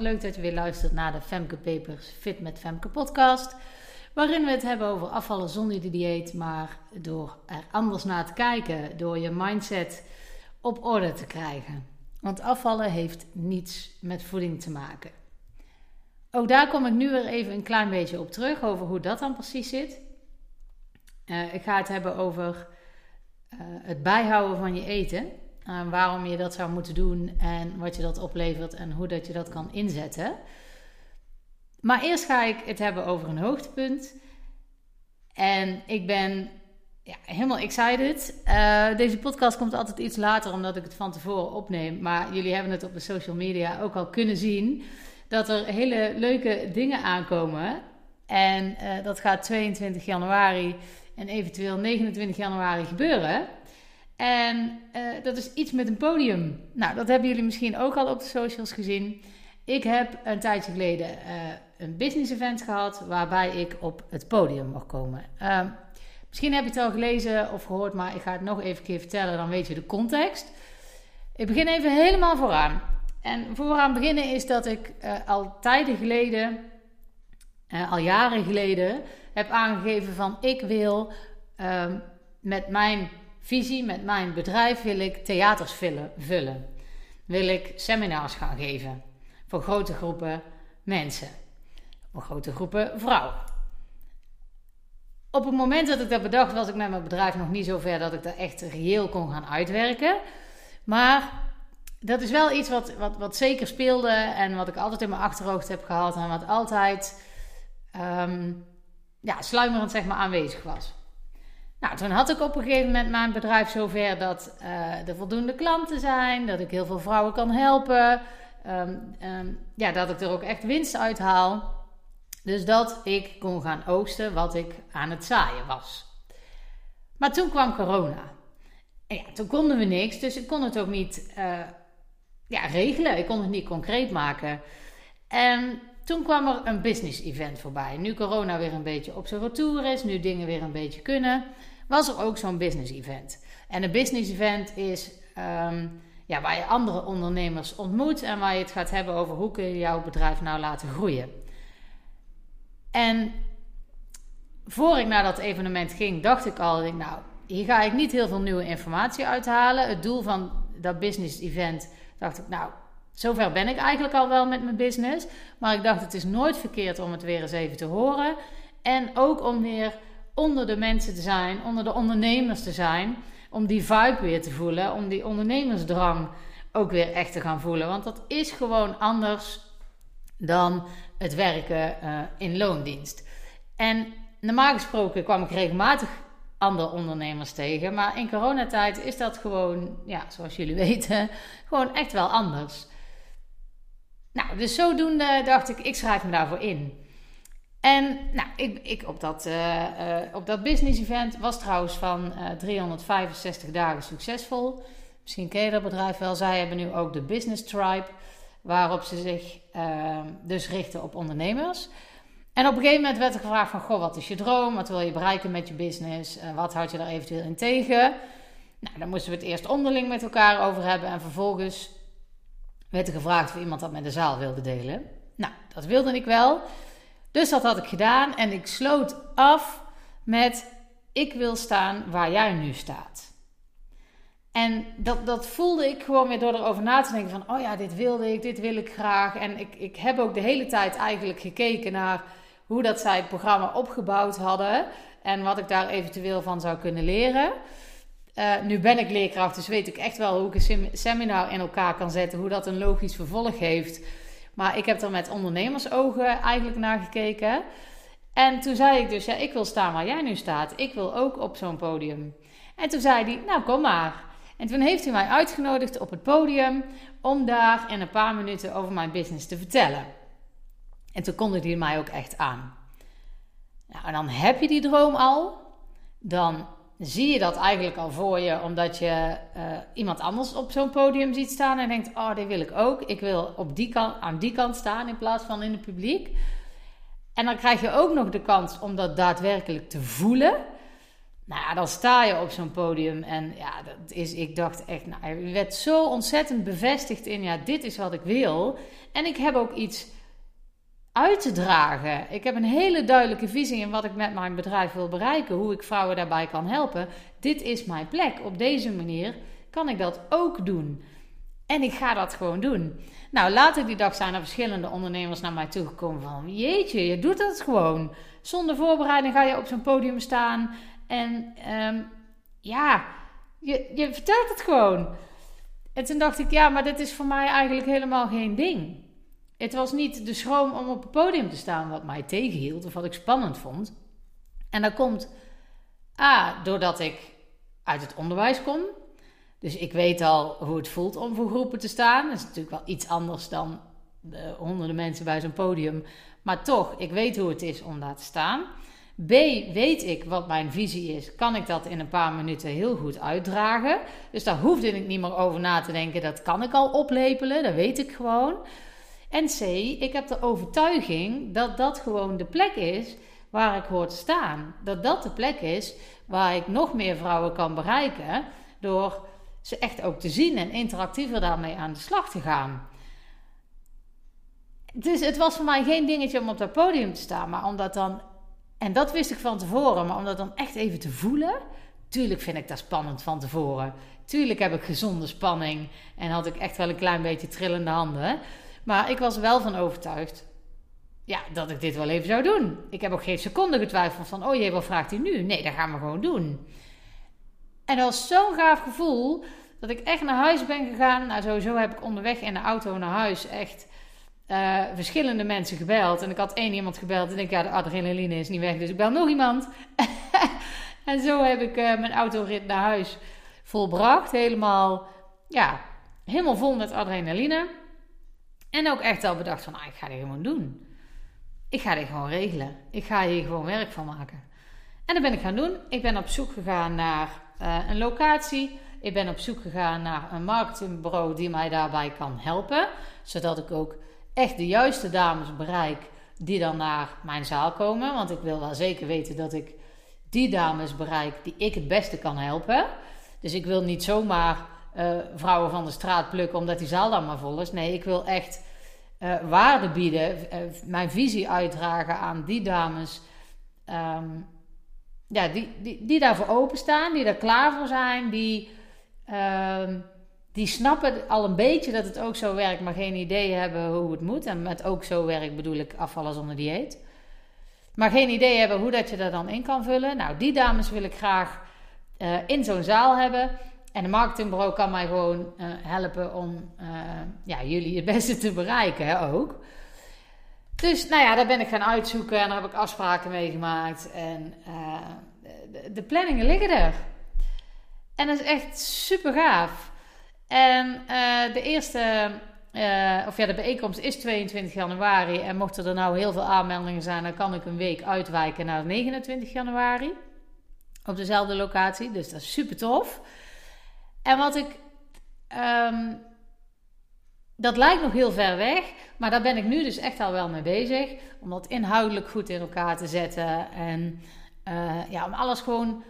leuk dat je weer luistert naar de Femke Papers Fit met Femke podcast. Waarin we het hebben over afvallen zonder de dieet, maar door er anders naar te kijken, door je mindset op orde te krijgen. Want afvallen heeft niets met voeding te maken. Ook daar kom ik nu weer even een klein beetje op terug, over hoe dat dan precies zit. Uh, ik ga het hebben over uh, het bijhouden van je eten. Uh, waarom je dat zou moeten doen en wat je dat oplevert en hoe dat je dat kan inzetten. Maar eerst ga ik het hebben over een hoogtepunt. En ik ben ja, helemaal excited. Uh, deze podcast komt altijd iets later omdat ik het van tevoren opneem. Maar jullie hebben het op de social media ook al kunnen zien. Dat er hele leuke dingen aankomen. En uh, dat gaat 22 januari en eventueel 29 januari gebeuren. En uh, dat is iets met een podium. Nou, dat hebben jullie misschien ook al op de socials gezien. Ik heb een tijdje geleden uh, een business event gehad waarbij ik op het podium mag komen. Uh, misschien heb je het al gelezen of gehoord, maar ik ga het nog even keer vertellen, dan weet je de context. Ik begin even helemaal vooraan. En vooraan beginnen is dat ik uh, al tijden geleden, al jaren geleden, heb aangegeven van ik wil ehm, met mijn visie, met mijn bedrijf wil ik theaters vullen. Wil ik seminars gaan geven voor grote groepen mensen, voor grote groepen vrouwen. Op het moment dat ik dat bedacht, was ik met mijn bedrijf nog niet zo ver dat ik dat echt reëel kon gaan uitwerken. Maar dat is wel iets wat, wat, wat zeker speelde en wat ik altijd in mijn achterhoofd heb gehad en wat altijd um, ja, sluimerend zeg maar aanwezig was. Nou, toen had ik op een gegeven moment mijn bedrijf zover dat uh, er voldoende klanten zijn, dat ik heel veel vrouwen kan helpen, um, um, ja, dat ik er ook echt winst uit haal. Dus dat ik kon gaan oogsten wat ik aan het zaaien was. Maar toen kwam corona. En ja, toen konden we niks, dus ik kon het ook niet uh, ja, regelen. Ik kon het niet concreet maken. En toen kwam er een business event voorbij. Nu corona weer een beetje op zijn retour is, nu dingen weer een beetje kunnen, was er ook zo'n business event. En een business event is um, ja, waar je andere ondernemers ontmoet en waar je het gaat hebben over hoe kun je jouw bedrijf nou laten groeien. En voor ik naar dat evenement ging, dacht ik al, ik, nou, hier ga ik niet heel veel nieuwe informatie uithalen. Het doel van dat business event, dacht ik, nou, Zover ben ik eigenlijk al wel met mijn business. Maar ik dacht, het is nooit verkeerd om het weer eens even te horen. En ook om weer onder de mensen te zijn, onder de ondernemers te zijn. Om die vibe weer te voelen, om die ondernemersdrang ook weer echt te gaan voelen. Want dat is gewoon anders dan het werken uh, in loondienst. En normaal gesproken kwam ik regelmatig andere ondernemers tegen. Maar in coronatijd is dat gewoon, ja, zoals jullie weten, gewoon echt wel anders. Nou, dus zodoende dacht ik, ik schrijf me daarvoor in. En nou, ik, ik op, dat, uh, uh, op dat business event was trouwens van uh, 365 dagen succesvol. Misschien ken je dat bedrijf wel. Zij hebben nu ook de Business Tribe, waarop ze zich ehm, dus richten op ondernemers. En op een gegeven moment werd er gevraagd van, goh, wat is je droom? Wat wil je bereiken met je business? wat houd je daar eventueel in tegen? Nou, daar moesten we het eerst onderling met elkaar over hebben. En vervolgens werd er gevraagd of iemand dat met de zaal wilde delen. Nou, dat wilde ik wel. Dus dat had ik gedaan en ik sloot af met: Ik wil staan waar jij nu staat. En dat, dat voelde ik gewoon weer door erover na te denken: van, Oh ja, dit wilde ik, dit wil ik graag. En ik, ik heb ook de hele tijd eigenlijk gekeken naar hoe dat zij het programma opgebouwd hadden en wat ik daar eventueel van zou kunnen leren. Uh, nu ben ik leerkracht, dus weet ik echt wel hoe ik een seminar in elkaar kan zetten, hoe dat een logisch vervolg heeft. Maar ik heb er met ondernemersogen eigenlijk naar gekeken. En toen zei ik dus, ja, ik wil staan waar jij nu staat. Ik wil ook op zo'n podium. En toen zei hij, nou kom maar. En toen heeft hij mij uitgenodigd op het podium om daar in een paar minuten over mijn business te vertellen. En toen kondigde hij mij ook echt aan. Nou, en dan heb je die droom al. Dan zie je dat eigenlijk al voor je, omdat je uh, iemand anders op zo'n podium ziet staan en denkt: Oh, dit wil ik ook. Ik wil op die kant, aan die kant staan in plaats van in het publiek. En dan krijg je ook nog de kans om dat daadwerkelijk te voelen. Nou dan sta je op zo'n podium en ja, dat is, ik dacht echt, nou, je werd zo ontzettend bevestigd in, ja, dit is wat ik wil. En ik heb ook iets uit te dragen. Ik heb een hele duidelijke visie in wat ik met mijn bedrijf wil bereiken, hoe ik vrouwen daarbij kan helpen. Dit is mijn plek. Op deze manier kan ik dat ook doen. En ik ga dat gewoon doen. Nou, later die dag zijn er verschillende ondernemers naar mij toegekomen van... Jeetje, je doet dat gewoon. Zonder voorbereiding ga je op zo'n podium staan. En um, ja, je, je vertelt het gewoon. En toen dacht ik, ja, maar dit is voor mij eigenlijk helemaal geen ding. Het was niet de schroom om op het podium te staan wat mij tegenhield of wat ik spannend vond. En dat komt A, doordat ik uit het onderwijs kom. Dus ik weet al hoe het voelt om voor groepen te staan. Dat is natuurlijk wel iets anders dan de honderden mensen bij zo'n podium. Maar toch, ik weet hoe het is om daar te staan. B, weet ik wat mijn visie is, kan ik dat in een paar minuten heel goed uitdragen. Dus daar hoefde ik niet meer over na te denken. Dat kan ik al oplepelen, dat weet ik gewoon. En C, ik heb de overtuiging dat dat gewoon de plek is waar ik hoor te staan. Dat dat de plek is waar ik nog meer vrouwen kan bereiken door ze echt ook te zien en interactiever daarmee aan de slag te gaan. Dus het was voor mij geen dingetje om op dat podium te staan, maar om dat dan, en dat wist ik van tevoren, maar om dat dan echt even te voelen. Tuurlijk vind ik dat spannend van tevoren. Tuurlijk heb ik gezonde spanning en had ik echt wel een klein beetje trillende handen. Maar ik was wel van overtuigd ja, dat ik dit wel even zou doen. Ik heb ook geen seconde getwijfeld van, oh jee, wat vraagt hij nu? Nee, dat gaan we gewoon doen. En dat was zo'n gaaf gevoel dat ik echt naar huis ben gegaan. Nou, sowieso heb ik onderweg in de auto naar huis echt uh, verschillende mensen gebeld. En ik had één iemand gebeld en ik ja, de adrenaline is niet weg, dus ik bel nog iemand. en zo heb ik uh, mijn autorit naar huis volbracht. Helemaal, ja, helemaal vol met adrenaline. En ook echt al bedacht van, ah, ik ga dit gewoon doen. Ik ga dit gewoon regelen. Ik ga hier gewoon werk van maken. En dat ben ik gaan doen. Ik ben op zoek gegaan naar uh, een locatie. Ik ben op zoek gegaan naar een marketingbureau die mij daarbij kan helpen. Zodat ik ook echt de juiste dames bereik die dan naar mijn zaal komen. Want ik wil wel zeker weten dat ik die dames bereik die ik het beste kan helpen. Dus ik wil niet zomaar uh, vrouwen van de straat plukken omdat die zaal dan maar vol is. Nee, ik wil echt uh, waarde bieden, uh, mijn visie uitdragen aan die dames. Um, ja, die, die, die daarvoor openstaan, die daar klaar voor zijn, die, um, die snappen al een beetje dat het ook zo werkt, maar geen idee hebben hoe het moet. En met ook zo werkt bedoel ik afvallen zonder dieet. Maar geen idee hebben hoe dat je daar dan in kan vullen. Nou, die dames wil ik graag in zo'n zaal hebben. En de marketingbureau kan mij gewoon uh, helpen om uh, ja, jullie het beste te bereiken hè, ook. Dus nou ja, daar ben ik gaan uitzoeken en daar heb ik afspraken mee gemaakt. En de, de, planningen liggen er. En dat is echt super gaaf. En de eerste, of ja, de bijeenkomst is 22 januari. En mochten er nou heel veel aanmeldingen zijn, dan kan ik een week uitwijken naar 29 januari. Op dezelfde locatie. Dus dat is super tof. En wat ik. Um, dat lijkt nog heel ver weg, maar daar ben ik nu dus echt al wel mee bezig. Om dat inhoudelijk goed in elkaar te zetten. En uh, ja, om alles gewoon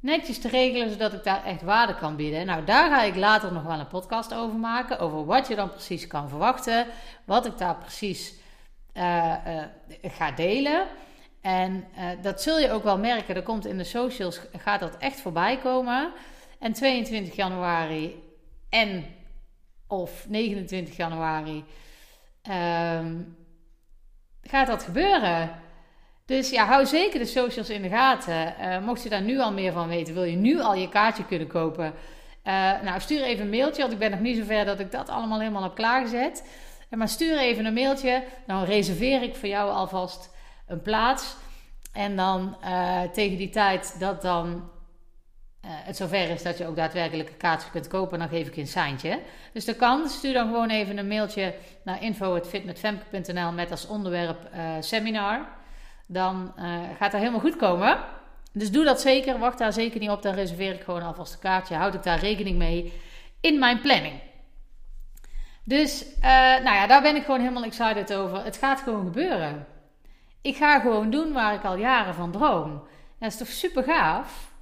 netjes te regelen, zodat ik daar echt waarde kan bieden. Nou, daar ga ik later nog wel een podcast over maken. Over wat je dan precies kan verwachten. Wat ik daar precies uh, uh, ga delen. En dat zul je ook wel merken. Er komt in de socials, gaat dat echt voorbij komen. En 22 januari en of 29 januari um, gaat dat gebeuren. Dus ja, hou zeker de socials in de gaten. Uh, mocht je daar nu al meer van weten, wil je nu al je kaartje kunnen kopen. Uh, nou, stuur even een mailtje, want ik ben nog niet zover dat ik dat allemaal helemaal heb klaargezet. Uh, maar stuur even een mailtje, dan reserveer ik voor jou alvast een plaats. En dan tegen die tijd dat dan uh, het zover is dat je ook daadwerkelijk een kaartje kunt kopen, dan geef ik je een seintje. Dus dat kan. Stuur dan gewoon even een mailtje naar info.fitmetfemke.nl met als onderwerp uh, seminar. Dan uh, gaat dat helemaal goed komen. Dus doe dat zeker. Wacht daar zeker niet op. Dan reserveer ik gewoon alvast een kaartje. Houd ik daar rekening mee in mijn planning. Dus, nou ja, daar ben ik gewoon helemaal excited over. Het gaat gewoon gebeuren. Ik ga gewoon doen waar ik al jaren van droom. Dat is toch super gaaf?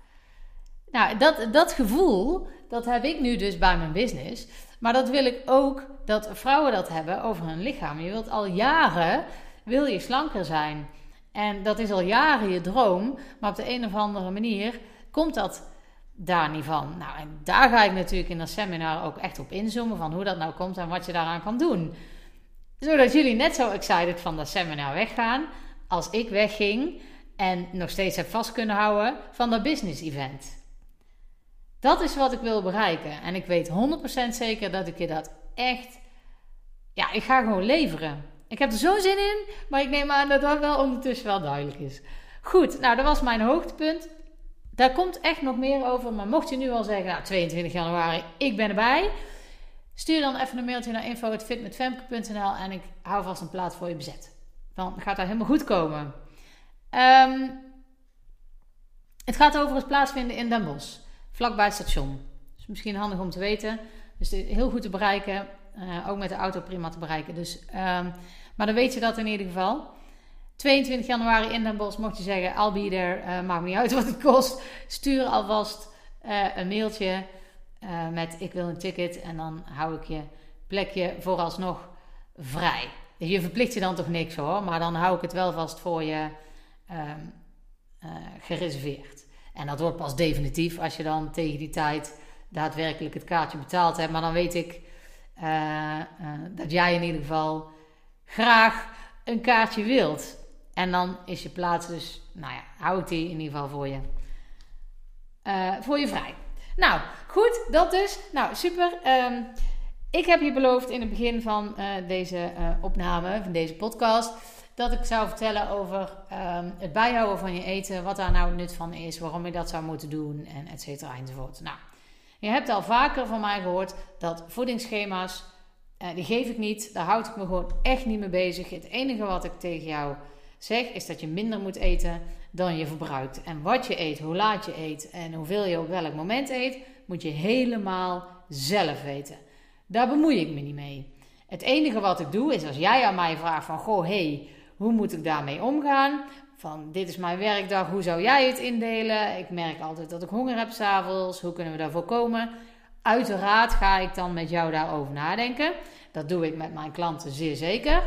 Nou, dat, dat gevoel, dat heb ik nu dus bij mijn business. Maar dat wil ik ook dat vrouwen dat hebben over hun lichaam. Je wilt al jaren, wil je slanker zijn. En dat is al jaren je droom. Maar op de een of andere manier komt dat daar niet van. Nou, en daar ga ik natuurlijk in dat seminar ook echt op inzoomen. Van hoe dat nou komt en wat je daaraan kan doen. Zodat jullie net zo excited van dat seminar weggaan als ik wegging. En nog steeds heb vast kunnen houden van dat business event. Dat is wat ik wil bereiken. En ik weet 100% zeker dat ik je dat echt. Ja, ik ga gewoon leveren. Ik heb er zo zin in, maar ik neem aan dat dat wel ondertussen wel duidelijk is. Goed, nou, dat was mijn hoogtepunt. Daar komt echt nog meer over. Maar mocht je nu al zeggen, nou, 22 januari, ik ben erbij. Stuur dan even een mailtje naar info.fitmetfemke.nl en ik hou vast een plaats voor je bezet. Dan gaat dat helemaal goed komen. Um, het gaat over het plaatsvinden in Den Bosch vlakbij het station. Dus misschien handig om te weten. Dus heel goed te bereiken. Uh, ook met de auto prima te bereiken. Dus, um, maar dan weet je dat in ieder geval. 22 januari in Den Bosch mocht je zeggen... I'll be uh, maakt me niet uit wat het kost. Stuur alvast uh, een mailtje met ik wil een ticket. En dan hou ik je plekje vooralsnog vrij. Je verplicht je dan toch niks hoor. Maar dan hou ik het wel vast voor je um, gereserveerd. En dat wordt pas definitief als je dan tegen die tijd daadwerkelijk het kaartje betaald hebt. Maar dan weet ik uh, uh, dat jij in ieder geval graag een kaartje wilt. En dan is je plaats dus, nou ja, hou ik die in ieder geval voor je, uh, voor je vrij. Nou, goed, dat dus. Nou, super. Um, ik heb je beloofd in het begin van deze opname, van deze podcast dat ik zou vertellen over ehm, het bijhouden van je eten, wat daar nou het nut van is, waarom je dat zou moeten doen en et cetera enzovoort. Nou, je hebt al vaker van mij gehoord dat voedingsschema's, uh, die geef ik niet, daar houd ik me gewoon echt niet mee bezig. Het enige wat ik tegen jou zeg is dat je minder moet eten dan je verbruikt. En wat je eet, hoe laat je eet en hoeveel je op welk moment eet, moet je helemaal zelf weten. Daar bemoei ik me niet mee. Het enige wat ik doe is als jij aan mij vraagt van goh, hey, hoe moet ik daarmee omgaan? Van dit is mijn werkdag, hoe zou jij het indelen? Ik merk altijd dat ik honger heb s'avonds. Hoe kunnen we daar voorkomen? Uiteraard ga ik dan met jou daarover nadenken. Dat doe ik met mijn klanten zeer zeker.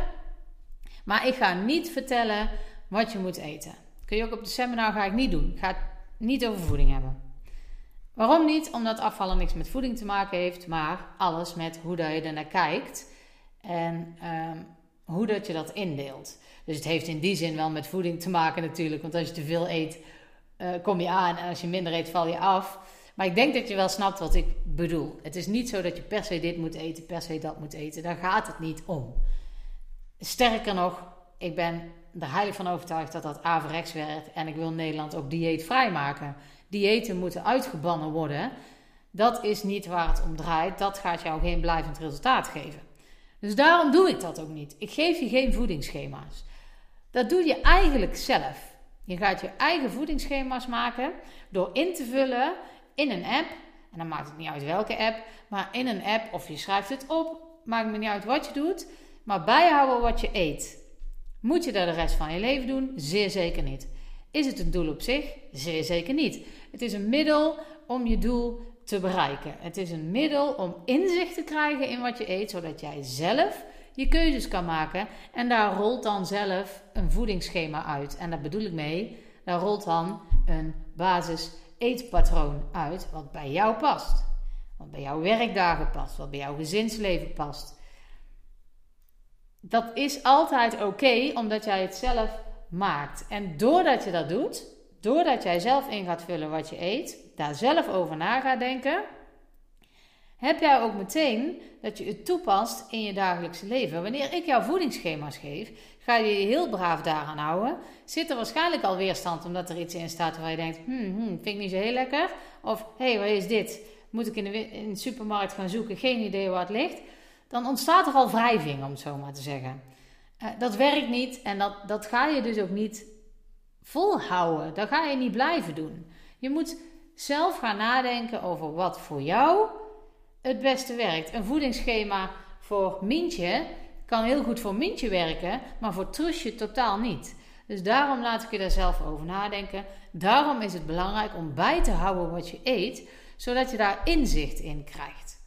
Maar ik ga niet vertellen wat je moet eten. kun je ook op de seminar ga ik niet doen. Ik ga het niet over voeding hebben. Waarom niet? Omdat afvallen niks met voeding te maken heeft, maar alles met hoe dat je er naar kijkt en um, hoe dat je dat indeelt. Dus het heeft in die zin wel met voeding te maken natuurlijk. Want als je te veel eet, uh, kom je aan. En als je minder eet, val je af. Maar ik denk dat je wel snapt wat ik bedoel. Het is niet zo dat je per se dit moet eten, per se dat moet eten. Daar gaat het niet om. Sterker nog, ik ben er heilig van overtuigd dat dat averechts werkt. En ik wil Nederland ook dieetvrij maken. Diëten moeten uitgebannen worden. Dat is niet waar het om draait. Dat gaat jou geen blijvend resultaat geven. Dus daarom doe ik dat ook niet. Ik geef je geen voedingsschema's. Dat doe je eigenlijk zelf. Je gaat je eigen voedingsschema's maken door in te vullen in een app. En dan maakt het niet uit welke app, maar in een app of je schrijft het op. Maakt me niet uit wat je doet, maar bijhouden wat je eet. Moet je dat de rest van je leven doen? Zeer zeker niet. Is het een doel op zich? Zeer zeker niet. Het is een middel om je doel te bereiken. Het is een middel om inzicht te krijgen in wat je eet, zodat jij zelf je keuzes kan maken. En daar rolt dan zelf een voedingsschema uit. En daar bedoel ik mee, daar rolt dan een basis eetpatroon uit wat bij jou past. Wat bij jouw werkdagen past, wat bij jouw gezinsleven past. Dat is altijd oké, omdat jij het zelf maakt. En doordat je dat doet, doordat jij zelf in gaat vullen wat je eet, daar zelf over na gaat denken, heb jij ook meteen dat je het toepast in je dagelijkse leven. Wanneer ik jou voedingsschema's geef, ga je je heel braaf daaraan houden. Zit er waarschijnlijk al weerstand omdat er iets in staat waar je denkt: hmm, hmm vind ik niet zo heel lekker. Of hé, hey, wat is dit? Moet ik in de, in de supermarkt gaan zoeken? Geen idee waar het ligt. Dan ontstaat er al wrijving, om het zo maar te zeggen. Uh, dat werkt niet en dat, dat ga je dus ook niet volhouden. Dat ga je niet blijven doen. Je moet zelf gaan nadenken over wat voor jou het beste werkt. Een voedingsschema voor Mintje kan heel goed voor Mintje werken, maar voor Trusje totaal niet. Dus daarom laat ik je daar zelf over nadenken. Daarom is het belangrijk om bij te houden wat je eet, zodat je daar inzicht in krijgt.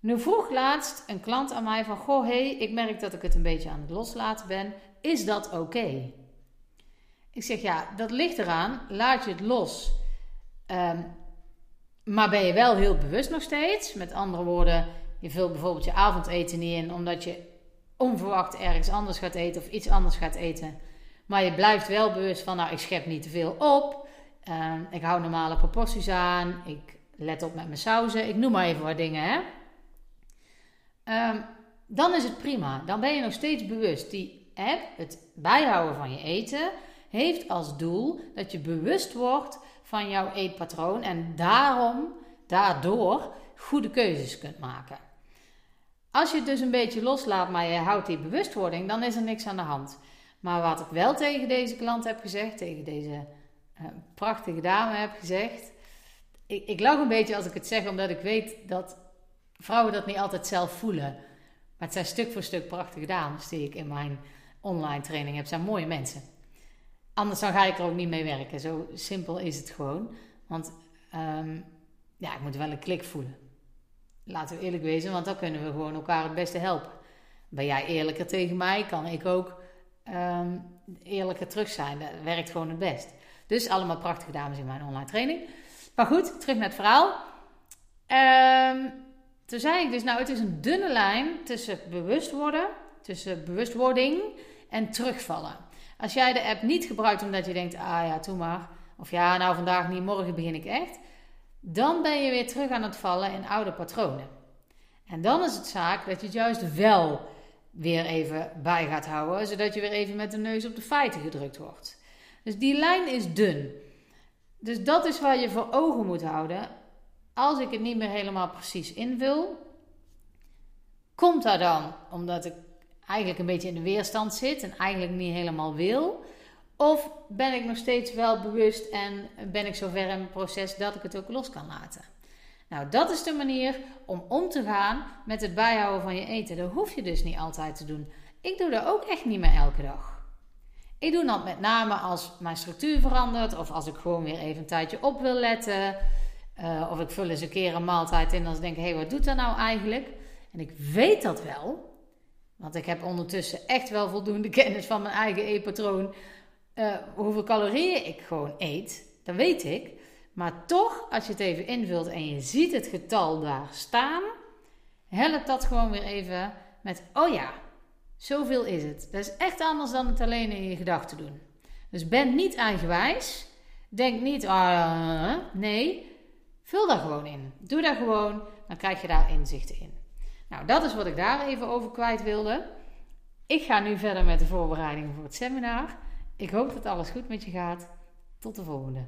Nu vroeg laatst een klant aan mij van: Goh, hey, ik merk dat ik het een beetje aan het loslaten ben. Is dat oké? Ik zeg ja, dat ligt eraan. Laat je het los. Ehm, maar ben je wel heel bewust nog steeds? Met andere woorden, je vult bijvoorbeeld je avondeten niet in omdat je onverwacht ergens anders gaat eten of iets anders gaat eten. Maar je blijft wel bewust van, nou, ik schep niet te veel op. Ehm, ik hou normale proporties aan. Ik let op met mijn sauzen. Ik noem maar even wat dingen, hè. Ehm, dan is het prima. Dan ben je nog steeds bewust. Die app, het bijhouden van je eten, heeft als doel dat je bewust wordt van jouw eetpatroon en daarom, daardoor goede keuzes kunt maken. Als je het dus een beetje loslaat, maar je houdt die bewustwording, dan is er niks aan de hand. Maar wat ik wel tegen deze klant heb gezegd, tegen deze uh, prachtige dame heb gezegd. Ik, ik lach een beetje als ik het zeg, omdat ik weet dat vrouwen dat niet altijd zelf voelen. Maar het zijn stuk voor stuk prachtige dames die ik in mijn online training heb. Zijn mooie mensen. Anders dan ga ik er ook niet mee werken. Zo simpel is het gewoon. Want um, ja, ik moet wel een klik voelen. Laten we eerlijk wezen, want dan kunnen we gewoon elkaar het beste helpen. Ben jij eerlijker tegen mij, kan ik ook um, eerlijker terug zijn. Dat werkt gewoon het best. Dus allemaal prachtige dames in mijn online training. Maar goed, terug naar het verhaal. Um, toen zei ik dus, nou, het is een dunne lijn tussen bewust worden, tussen bewustwording en terugvallen. Als jij de app niet gebruikt omdat je denkt, ah ja, doe maar. Of ja, nou vandaag niet, morgen begin ik echt. Dan ben je weer terug aan het vallen in oude patronen. En dan is het zaak dat je het juist wel weer even bij gaat houden, zodat je weer even met de neus op de feiten gedrukt wordt. Dus die lijn is dun. Dus dat is waar je voor ogen moet houden. Als ik het niet meer helemaal precies invul, komt dat dan omdat ik eigenlijk een beetje in de weerstand zit en eigenlijk niet helemaal wil? Of ben ik nog steeds wel bewust en ben ik zover in mijn proces dat ik het ook los kan laten? Nou, dat is de manier om om te gaan met het bijhouden van je eten. Dat hoef je dus niet altijd te doen. Ik doe dat ook echt niet meer elke dag. Ik doe dat met name als mijn structuur verandert of als ik gewoon weer even een tijdje op wil letten. Uh, of ik vul eens een keer een maaltijd in en dan denk ik, hé, hey, wat doet dat nou eigenlijk? En ik weet dat wel, want ik heb ondertussen echt wel voldoende kennis van mijn eigen eetpatroon. Uh, hoeveel calorieën ik gewoon eet, dat weet ik. Maar toch, als je het even invult en je ziet het getal daar staan, helpt dat gewoon weer even met, oh ja, zoveel is het. Dat is echt anders dan het alleen in je gedachten doen. Dus ben niet eigenwijs. Denk niet, ah, nee. Vul daar gewoon in. Doe daar gewoon, dan krijg je daar inzichten in. Nou, dat is wat ik daar even over kwijt wilde. Ik ga nu verder met de voorbereidingen voor het seminar. Ik hoop dat alles goed met je gaat. Tot de volgende.